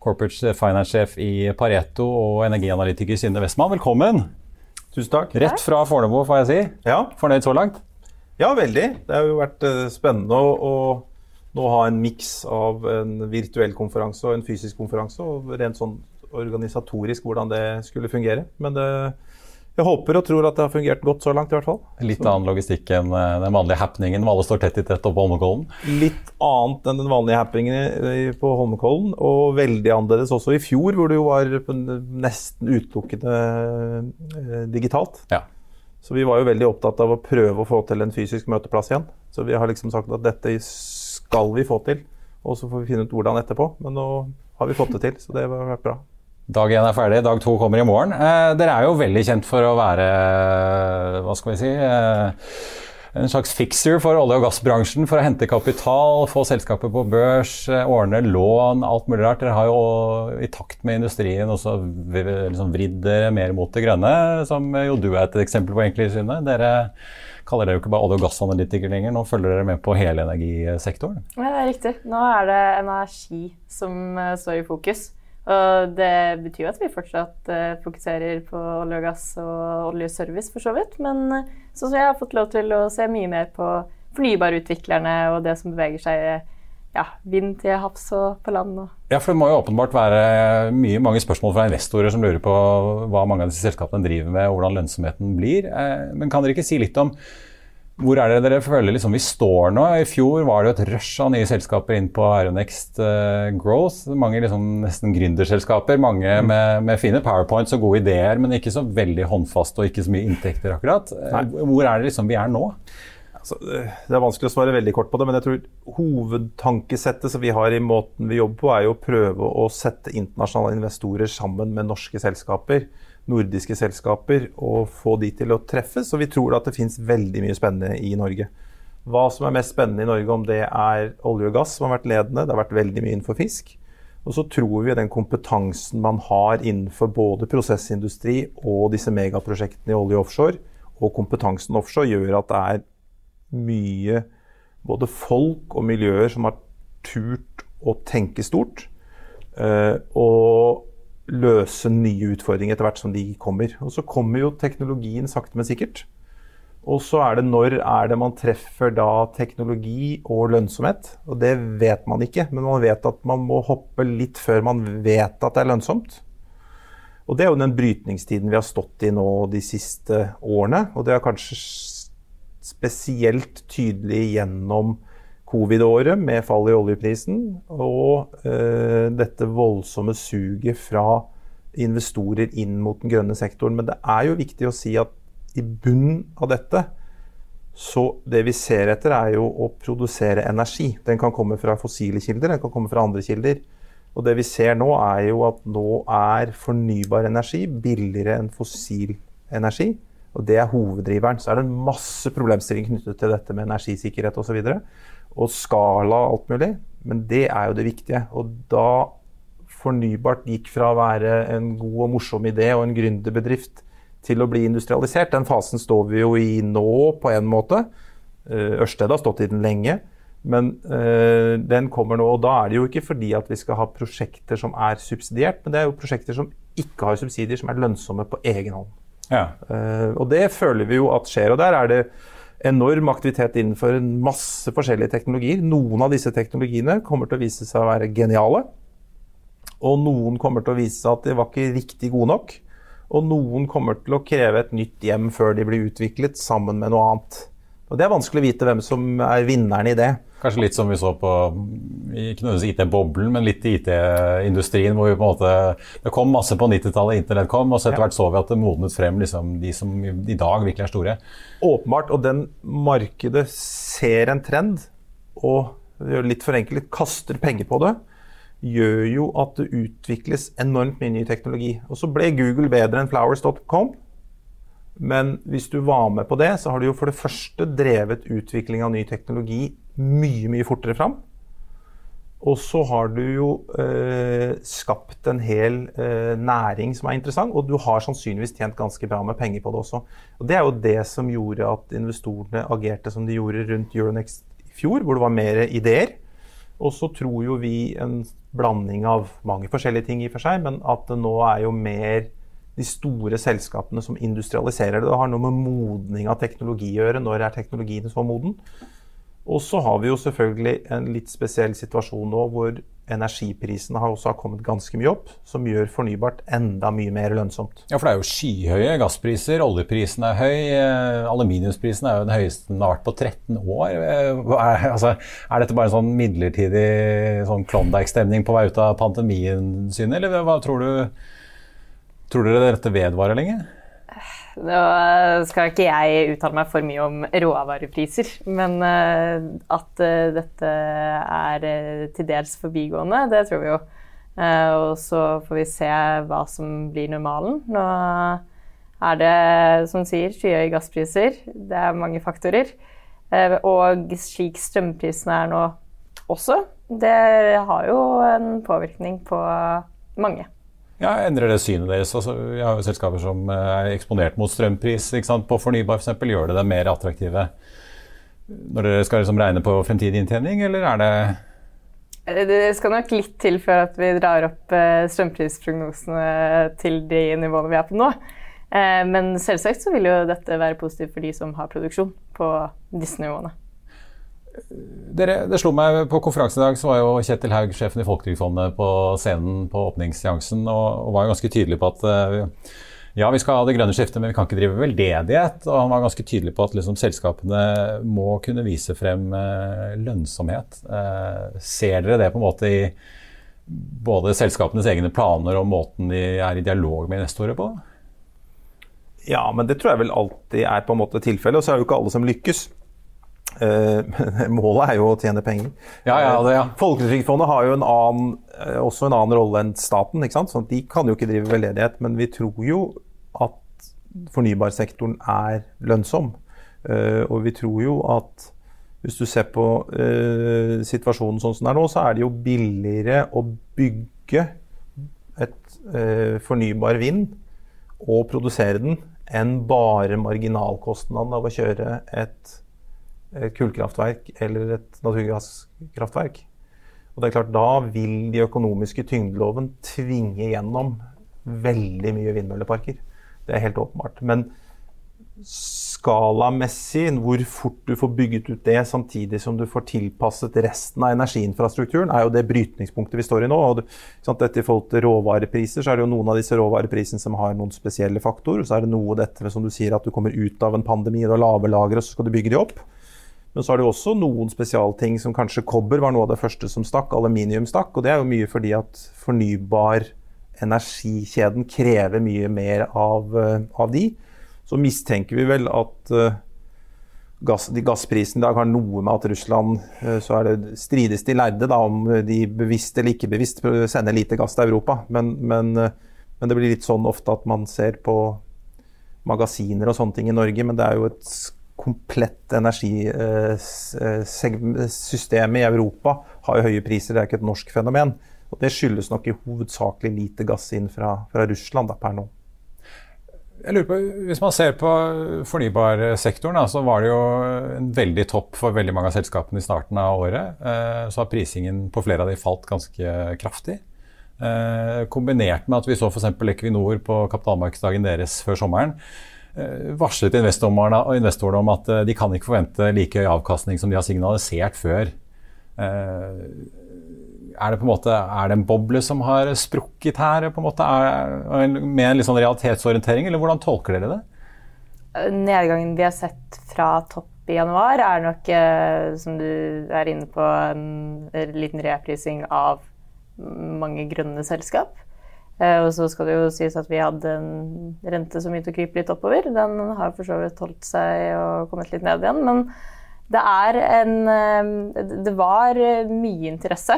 corporate finance-sjef i Pareto og energianalytiker Synne Westman. Velkommen! Tusen takk. Rett fra Fornebu, får jeg si. Ja. Fornøyd så langt? ja, veldig. Det har jo vært eh, spennende å, å nå ha en miks av en virtuell konferanse og en fysisk konferanse. Og rent sånn organisatorisk hvordan det skulle fungere. Men det, jeg håper og tror at det har fungert godt så langt, i hvert fall. Litt annen logistikk enn eh, den vanlige happeningen hvor alle står tett i tett oppe på Holmenkollen. Litt annet enn den vanlige happeningen på Holmenkollen, og veldig annerledes også i fjor, hvor det jo var nesten utelukkende eh, digitalt. Ja. Så vi var jo veldig opptatt av å prøve å få til en fysisk møteplass igjen. Så vi har liksom sagt at dette skal vi få til, og så får vi finne ut hvordan etterpå. Men nå har vi fått det til, så det har vært bra. Dag én er ferdig, dag to kommer i morgen. Eh, dere er jo veldig kjent for å være hva skal vi si, eh, en slags fixer for olje- og gassbransjen. For å hente kapital, få selskaper på børs, eh, ordne lån, alt mulig rart. Dere har jo i takt med industrien også liksom vridd dere mer mot det grønne, som jo du er et eksempel på, egentlig, Synne. Dere kaller dere jo ikke bare olje- og gassanalytikere lenger, nå følger dere med på hele energisektoren. Ja, det er riktig. Nå er det energi som eh, står i fokus. Og det betyr jo at vi fortsatt eh, fokuserer på olje og gass og oljeservice, for så vidt. Men eh, sånn som jeg har fått lov til å se mye mer på fornybarutviklerne og det som beveger seg eh, ja, vind til havs og på land. Ja, for Det må jo åpenbart være mye, mange spørsmål fra investorer som lurer på hva mange av disse selskapene driver med, og hvordan lønnsomheten blir. Men kan dere ikke si litt om hvor er det dere føler liksom vi står nå? I fjor var det jo et rush av nye selskaper inn på Aeronext uh, Growth. Mange liksom nesten gründerselskaper. Mange med, med fine powerpoints og gode ideer, men ikke så veldig håndfaste og ikke så mye inntekter akkurat. Nei. Hvor er det liksom vi er nå? Altså, eh, det er vanskelig å svare veldig kort på det, men jeg tror hovedtankesettet som vi har i måten vi jobber på, er jo å prøve å sette internasjonale investorer sammen med norske selskaper, nordiske selskaper, og få de til å treffes. Og vi tror at det finnes veldig mye spennende i Norge. Hva som er mest spennende i Norge, om det er olje og gass som har vært ledende, det har vært veldig mye innenfor fisk. Og så tror vi den kompetansen man har innenfor både prosessindustri og disse megaprosjektene i olje offshore, og kompetansen offshore, gjør at det er mye både folk og miljøer som har turt å tenke stort. eh, og løse nye utfordringer etter hvert som de kommer. Og så kommer jo teknologien sakte, men sikkert. Og så er det når er det man treffer da teknologi og lønnsomhet. Og det vet man ikke, men man vet at man må hoppe litt før man vet at det er lønnsomt. Og det er jo den brytningstiden vi har stått i nå de siste årene. Og det er kanskje spesielt tydelig gjennom covid-året med fall i oljeprisen og eh, dette voldsomme suget fra investorer inn mot den grønne sektoren. Men det er jo viktig å si at i bunnen av dette så det vi ser etter, er jo å produsere energi. Den kan komme fra fossile kilder, den kan komme fra andre kilder. Og det vi ser nå, er jo at nå er fornybar energi billigere enn fossil energi. Og det er hoveddriveren. Så er det en masse problemstillinger knyttet til dette med energisikkerhet osv. Og, skala og alt mulig. Men det er jo det viktige. Og da fornybart gikk fra å være en god og morsom idé og en gründerbedrift til å bli industrialisert, den fasen står vi jo i nå på en måte. Eh, Ørsted har stått i den lenge. Men eh, den kommer nå, og da er det jo ikke fordi at vi skal ha prosjekter som er subsidiert, men det er jo prosjekter som ikke har subsidier, som er lønnsomme på egen hånd. Ja. Eh, og det føler vi jo at skjer. Og der er det enorm aktivitet innenfor en masse forskjellige teknologier. Noen av disse teknologiene kommer til å vise seg å være geniale. Og noen kommer til å vise seg at de var ikke riktig gode nok. Og noen kommer til å kreve et nytt hjem før de blir utviklet, sammen med noe annet. Og Det er vanskelig å vite hvem som er vinneren i det. Kanskje litt som vi så på ikke nødvendigvis IT-boblen, men litt i IT-industrien. hvor vi på en måte, Det kom masse på 90-tallet, internett kom, og så etter hvert så vi at det modnet frem liksom, de som i dag virkelig er store. Åpenbart. Og den markedet ser en trend, og litt forenklet kaster penger på det, gjør jo at det utvikles enormt mye ny teknologi. Og så ble Google bedre enn flowers.com. Men hvis du var med på det, så har du jo for det første drevet utvikling av ny teknologi mye, mye fortere fram. Og så har du jo eh, skapt en hel eh, næring som er interessant, og du har sannsynligvis tjent ganske bra med penger på det også. Og Det er jo det som gjorde at investorene agerte som de gjorde rundt Euronext i fjor, hvor det var mer ideer. Og så tror jo vi en blanding av mange forskjellige ting i og for seg, men at det nå er jo mer de store selskapene som industrialiserer det. Det har noe med modning av teknologi å gjøre. Når er teknologien så moden? Og så har vi jo selvfølgelig en litt spesiell situasjon nå hvor energiprisene har også kommet ganske mye opp, som gjør fornybart enda mye mer lønnsomt. Ja, for det er jo skyhøye gasspriser, oljeprisen er høy, eh, aluminiumsprisen er jo den høyeste den har vært på 13 år. Eh, er, altså, er dette bare en sånn midlertidig sånn Klondyke-stemning på vei ut av pandemien, Synne, eller hva tror du? Tror dere dette vedvarer lenge? Nå skal ikke jeg uttale meg for mye om råvarepriser, men eh, at eh, dette er eh, til dels forbigående, det tror vi jo. Og så får vi se hva som blir normalen. Nå er det, som sier, skyhøye gasspriser. Det er mange faktorer. Og slik strømprisene er nå også, det har jo en påvirkning på mange. Ja, Endrer det synet deres? Altså, vi har jo selskaper som eh, er eksponert mot strømpris på fornybar f.eks. For Gjør det det mer attraktive når dere skal liksom regne på fremtidig inntjening, eller er det eh, det skal nok litt til før at vi drar opp eh, strømprisprognosene til de nivåene vi er på nå. Men selvsagt så vil jo dette være positivt for de som har produksjon på disse nivåene. Dere, det slo meg På konferansen i dag så var jo Kjetil Haug, sjefen i Folketrygdfondet, på scenen på åpningsseansen og, og, var jo ganske tydelig på at uh, ja, vi skal ha det grønne skiftet, men vi kan ikke drive veldedighet. Og han var ganske tydelig på at liksom, selskapene må kunne vise frem uh, lønnsomhet. Uh, ser dere det på en måte i både selskapenes egne planer og måten de er i dialog med investorer på? Ja, men det tror jeg vel alltid er på en måte tilfellet. Og så er det jo ikke alle som lykkes. Uh, målet er jo å tjene penger. Ja, ja, det, ja. Folketrygdfondet har jo en annen, uh, også en annen rolle enn staten. ikke sant? Sånn de kan jo ikke drive veldedighet, men vi tror jo at fornybarsektoren er lønnsom. Og vi tror jo at hvis du ser på situasjonen sånn som den er nå, så er det jo billigere å bygge et fornybar vind og produsere den enn bare marginalkostnaden av å kjøre et et kullkraftverk eller et naturgasskraftverk. Og det er klart, Da vil de økonomiske tyngdeloven tvinge gjennom veldig mye vindmølleparker. Det er helt åpenbart. Men skalamessig, hvor fort du får bygget ut det samtidig som du får tilpasset resten av energiinfrastrukturen, er jo det brytningspunktet vi står i nå. og Dette I forhold til råvarepriser, så er det jo noen av disse råvareprisene som har noen spesielle faktorer. Så er det noe dette som du sier at du kommer ut av en pandemi, du har lave lagre, og så skal du bygge de opp. Men så er det også noen spesialting som kanskje kobber var noe av det første som stakk. Aluminium stakk. Og det er jo mye fordi at fornybar energikjeden krever mye mer av, eh, av de. Så mistenker vi vel at uh, gass, de gassprisene i dag har noe med at Russland uh, så er det strides de lærde da, om de bevisst eller ikke bevisst sender lite gass til Europa. Men, men, uh, men det blir litt sånn ofte at man ser på magasiner og sånne ting i Norge, men det er jo et komplett energisystemet i Europa har jo høye priser, det er ikke et norsk fenomen. Og Det skyldes nok i hovedsakelig lite gass inn fra, fra Russland da, per nå. Jeg lurer på, Hvis man ser på fornybarsektoren, da, så var det jo en veldig topp for veldig mange av selskapene i starten av året. Eh, så har prisingen på flere av de falt ganske kraftig. Eh, kombinert med at vi så f.eks. Equinor på kapitalmarkedsdagen deres før sommeren Eh, varslet investorene om at eh, de kan ikke forvente like høy avkastning som de har signalisert før. Eh, er det en måte er det en boble som har sprukket her, på en måte, er, med en litt sånn realitetsorientering, eller hvordan tolker dere det? Nedgangen vi har sett fra topp i januar, er nok, eh, som du er inne på, en liten reprising av mange grønne selskap. Eh, og så skal det jo sies at vi hadde en rente som begynte å krype litt oppover. Den har for så vidt holdt seg og kommet litt ned igjen. Men det er en eh, Det var mye interesse.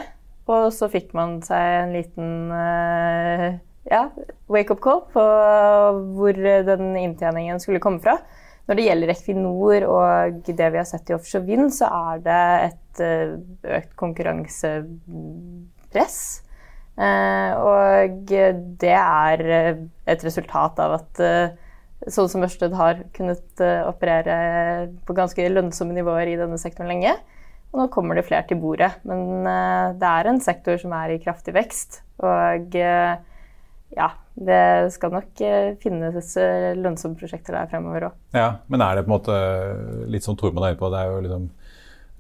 Og så fikk man seg en liten eh, ja, wake-up call på hvor den inntjeningen skulle komme fra. Når det gjelder Equinor og det vi har sett i offshore vind, så er det et økt konkurransepress. Eh, og det er eh, et resultat av at sånn som Ørsted har kunnet operere på ganske lønnsomme nivåer i denne sektoren lenge. Og nå kommer det flere til bordet. Men det er en sektor som er i kraftig vekst. Og ja, det skal nok finnes lønnsomme prosjekter der fremover òg. Ja, men er det på en måte litt som Tormod er inne på, det er jo liksom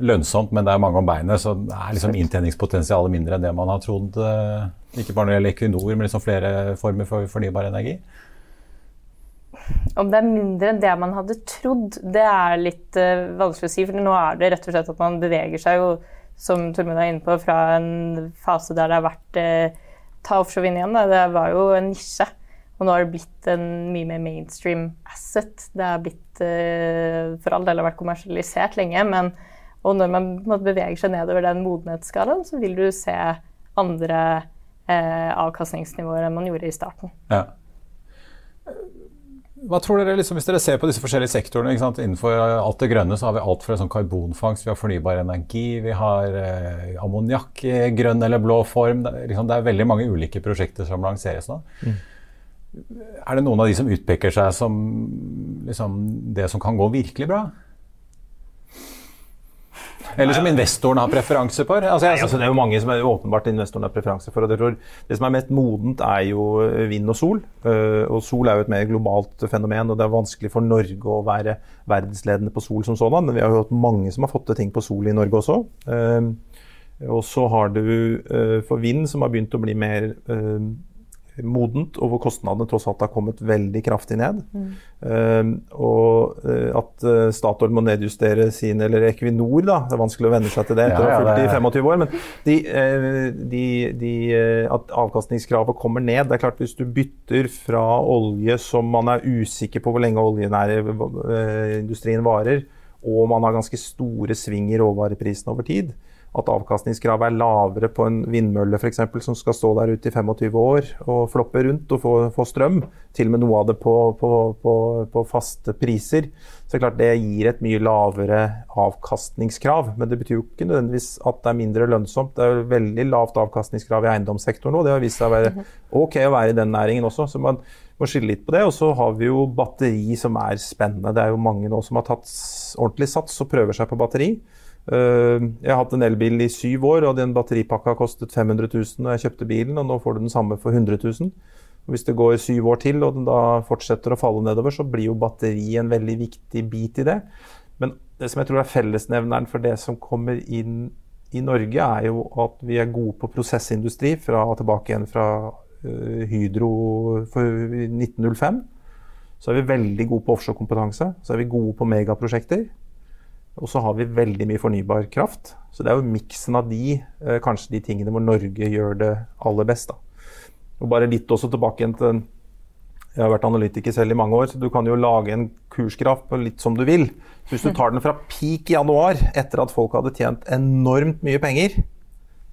lønnsomt, men det er mange om beinet, så det er liksom inntjeningspotensialet mindre enn det man har trodd. Eh, ikke bare når det gjelder Equinor, men liksom flere former for fornybar energi. Om det er mindre enn det man hadde trodd, det er litt uh, vanskelig å si. For nå er det rett og slett at man beveger seg jo, som Tormund er inne på, fra en fase der det har vært uh, Ta offshore vind igjen, da. Det var jo en nisje. Og nå har det blitt en mye mer mainstream asset. Det har blitt uh, for all del vært kommersialisert lenge, men og når man beveger seg nedover den modenhetsskalaen, så vil du se andre eh, avkastningsnivåer enn man gjorde i starten. Ja. Hva tror dere, liksom, Hvis dere ser på disse forskjellige sektorene Innenfor alt det grønne så har vi alt fra sånn karbonfangst, vi har fornybar energi, vi har eh, ammoniakk i grønn eller blå form. Det, liksom, det, er veldig mange ulike prosjekter som lanseres nå. Mm. Er det noen av de som utpeker seg som liksom, det som kan gå virkelig bra? Eller som investoren har preferanse for? Altså, Nei, altså, det er jo mange som er åpenbart investoren har preferanse for. det, det som er mest modent, er jo eh, vind og sol. Uh, og sol er jo et mer globalt fenomen, og det er vanskelig for Norge å være verdensledende på sol som sådan. Men vi har jo hatt mange som har fått til ting på sol i Norge også. Uh, og så har du for vind, som har begynt å bli mer modent, og hvor kostnadene tross alt har kommet veldig kraftig ned. Mm. Uh, og uh, at uh, Statoil må nedjustere sin, eller Equinor, da, det er vanskelig å venne seg til det etter å ha fulgt i 25 år, men de, de, de, at avkastningskravet kommer ned. Det er klart Hvis du bytter fra olje som man er usikker på hvor lenge oljenærindustrien varer, og man har ganske store sving i råvareprisen over tid, at avkastningskravet er lavere på en vindmølle for eksempel, som skal stå der ute i 25 år og floppe rundt og få, få strøm, til og med noe av det på, på, på, på, faste priser, så det klart det gir et mye lavere avkastningskrav. Men det betyr jo ikke nødvendigvis at det er mindre lønnsomt. Det er jo veldig lavt avkastningskrav i eiendomssektoren nå. Det har vist seg å være mhm. ok å være i den næringen også. så man må skille litt på det. Og så har vi jo batteri som er spennende. Det er jo mange nå som har tatt ordentlig sats og prøver seg på batteri. Eh, jeg har hatt en elbil i syv år, og den batteripakka kostet 500 000 da jeg kjøpte bilen, og nå får du den samme for 100 000. Og hvis det går syv år til, og den da fortsetter å falle nedover, så blir jo batteri en veldig viktig bit i det. Men det som jeg tror er fellesnevneren for det som kommer inn i Norge, er jo at vi er gode på prosessindustri fra tilbake igjen fra uh, Hydro for 1905. Så er vi veldig gode på offshorekompetanse. Så er vi gode på megaprosjekter. Og så har vi veldig mye fornybar kraft. Så det er jo miksen av de, eh, kanskje de tingene hvor Norge gjør det aller best. da. Og bare litt også tilbake igjen til Jeg har vært analytiker selv i mange år, så du kan jo lage en kursgraf på litt som du vil. Så hvis du tar den fra peak i januar, etter at folk hadde tjent enormt mye penger,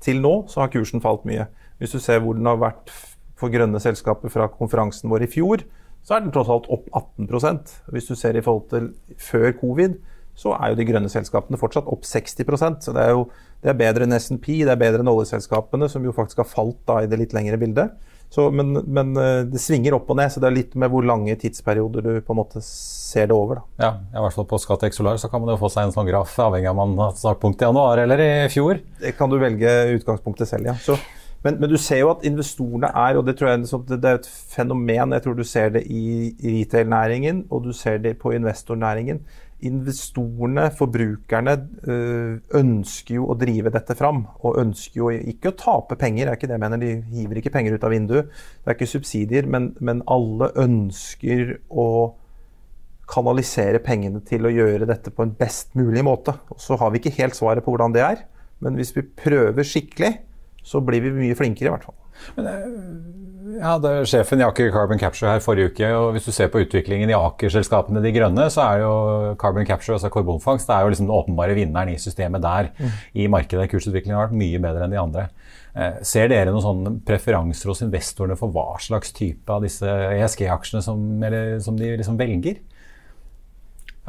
til nå, så har kursen falt mye. Hvis du ser hvor den har vært for grønne selskaper fra konferansen vår i fjor, så er den tross alt opp 18% Hvis du ser i forhold til før covid, så er jo de grønne selskapene fortsatt opp 60% Så det er jo det er bedre enn SNP, det er bedre enn oljeselskapene, som jo faktisk har falt da i det litt lengre bildet. Så, men, men, eh, det svinger opp og ned, så det er litt med hvor lange tidsperioder du på en måte ser det over. Da. Ja, i hvert fall på Skatex Solar så kan man jo få seg en sånn graf avhengig av om man har startpunkt i januar eller i fjor. Det kan du velge utgangspunktet selv, ja. Så, men, men, du ser jo at investorene er, og det tror jeg det er et fenomen, jeg tror du ser det i retail-næringen og du ser det på investornæringen investorene, forbrukerne, øh, ønsker jo å drive dette fram. Og ønsker jo ikke å tape penger, det er ikke det jeg mener. De hiver ikke penger ut av vinduet. Det er ikke subsidier, men, men alle ønsker å kanalisere pengene til å gjøre dette på en best mulig måte. Og så har vi ikke helt svaret på hvordan det er, men hvis vi prøver skikkelig, så blir vi mye flinkere i hvert fall. Men, eh, det er Sjefen i Aker Carbon Capture her forrige uke, og hvis du ser på utviklingen i Aker-selskapene De grønne, så er jo Carbon Capture, altså karbonfangst, det er jo liksom den åpenbare vinneren i systemet der. Mm. I markedet. Kursutviklingen har vært mye bedre enn de andre. Eh, ser dere noen sånne preferanser hos investorene for hva slags type av disse ESG-aksjene som, som, de liksom velger?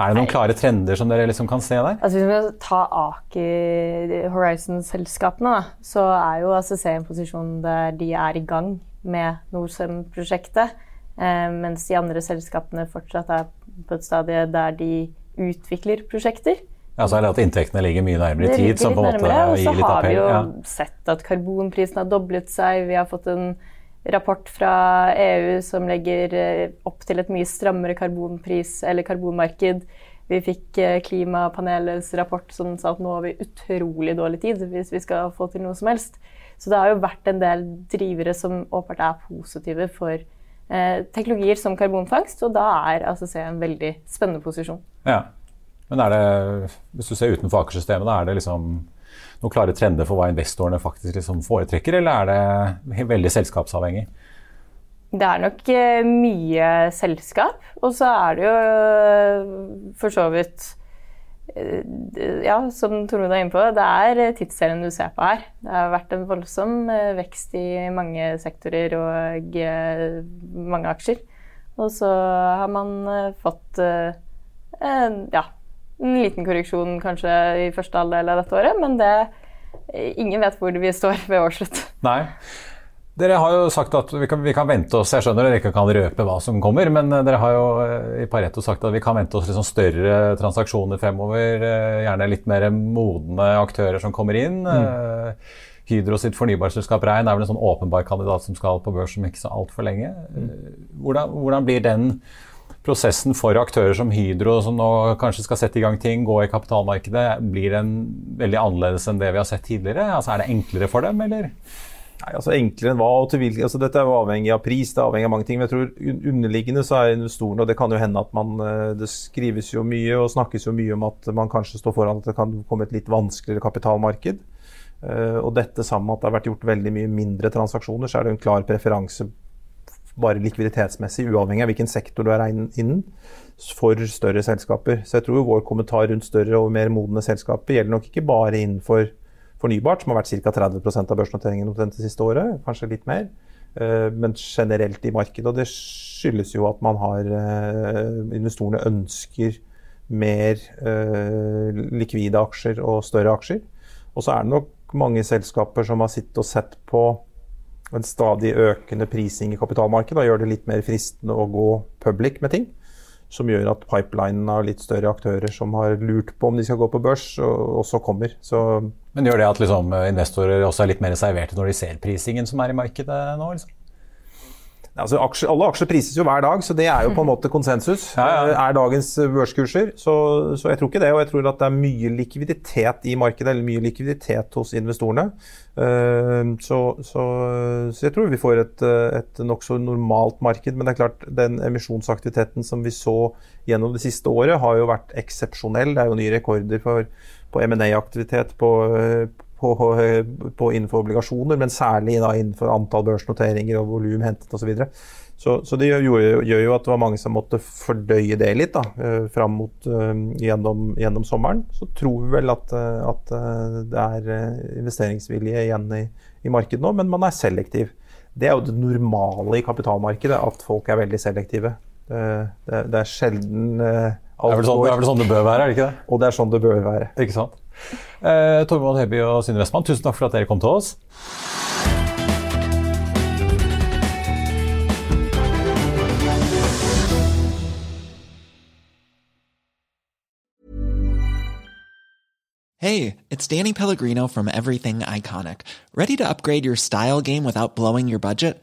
Er det noen klare trender som dere liksom kan se der? Altså Hvis vi tar Aker Horizon-selskapene, så er jo ACC i en posisjon der de er i gang med Norcem-prosjektet. Eh, mens de andre selskapene fortsatt er på et stadie der de utvikler prosjekter. Ja, så er det at inntektene ligger mye nærmere i tid, som på en måte gir litt appell. Og så har vi jo ja. sett at karbonprisen har doblet seg. Vi har fått en rapport fra EU som legger eh, opp til et mye strammere karbonpris eller karbonmarked. Vi fikk eh, klimapanelets rapport som sa at nå har vi utrolig dårlig tid hvis vi skal få til noe som helst. Så det har jo vært en del drivere som åpenbart er positive for eh, teknologier som karbonfangst, og da er ACC en veldig spennende posisjon. Ja, Men er det, hvis du ser utenfor Aker-systemet, da er det liksom noen klare trender for hva investorene faktisk liksom foretrekker, eller er det veldig selskapsavhengig? Det er nok eh, mye selskap, og så er det jo eh, for så vidt eh, ja, som Tormod er inne på, det er tidsserien du ser på her. Det har vært en voldsom vekst i mange sektorer og mange aksjer. Og så har man fått ja, en liten korreksjon kanskje i første halvdel av dette året, men det, ingen vet hvor vi står ved årsslutt. Nei. Dere har jo sagt at vi kan, vi kan, vente oss Jeg skjønner dere ikke kan røpe hva som kommer, men eh, dere har jo eh, i Pareto sagt at vi kan vente oss liksom større transaksjoner fremover. Eh, gjerne litt mer modne aktører som kommer inn. Mm. Hydro sitt fornybarselskap Rein er vel en sånn åpenbar kandidat som skal på børs om ikke så altfor lenge. Mm. Hvordan, hvordan, blir den prosessen for aktører som Hydro, som nå kanskje skal sette i gang ting, gå i kapitalmarkedet, blir den veldig annerledes enn det vi har sett tidligere? Altså, er det enklere for dem, eller? Nei, altså Enklere enn hva? og til hvilken, altså Dette er jo avhengig av pris, det er avhengig av mange ting. Men jeg tror underliggende så er investorene, og det kan jo hende at man eh, Det skrives jo mye og snakkes jo mye om at man kanskje står foran at det kan komme et litt vanskeligere kapitalmarked. Eh, og dette sammen med at det har vært gjort veldig mye mindre transaksjoner, så er det en klar preferanse bare likviditetsmessig, uavhengig av hvilken sektor du er innen, for større selskaper. Så jeg tror vår kommentar rundt større og mer modne selskaper gjelder nok ikke bare innenfor fornybart, som har vært ca. 30% av børsnoteringen det siste året, kanskje litt mer, eh, men generelt i markedet. Og det skyldes jo at man har eh, Investorene ønsker mer eh, likvide aksjer og større aksjer. Og så er det nok mange selskaper som har sittet og sett på en stadig økende prising i kapitalmarkedet. Gjør det litt mer fristende å gå public med ting. Som gjør at pipelinen av litt større aktører som har lurt på om de skal gå på børs, også kommer. Så Men gjør det at liksom, investorer også er litt mer reserverte når de ser prisingen som er i markedet nå? Liksom? Altså, aksjer, alle aksjer prises jo hver dag, så det er jo på en måte konsensus. Ja, ja. Eh, er dagens børskurser. Så, så, jeg tror ikke det. Og jeg tror at det er mye likviditet i markedet, eller mye likviditet hos investorene. Uh, så, så, så, jeg tror vi får et, et nokså normalt marked. Men det er klart, den emisjonsaktiviteten som vi så gjennom det siste året, har jo vært eksepsjonell. Det er jo nye rekorder for, på M&A-aktivitet, på, på, på innenfor obligasjoner, men særlig da innenfor antall børsnoteringer og volum hentet osv. Så, så Så det gjør, gjør, jo at det var mange som måtte fordøye det litt da, eh, fram mot uh, gjennom, gjennom, sommeren. Så tror vi vel at, eh, at det er investeringsvilje igjen i, i markedet nå, men man er selektiv. Det er jo det normale i kapitalmarkedet, at folk er veldig selektive. Det, det, det er sjelden alt det er, sånn, det er vel sånn det bør være, er det ikke det? Og det er sånn det bør være. Ikke sant? Eh, Heby og Synne tusen takk for at dere kom til oss. Hey, it's Danny Pellegrino from Everything Iconic. Ready to upgrade your style game without blowing your budget?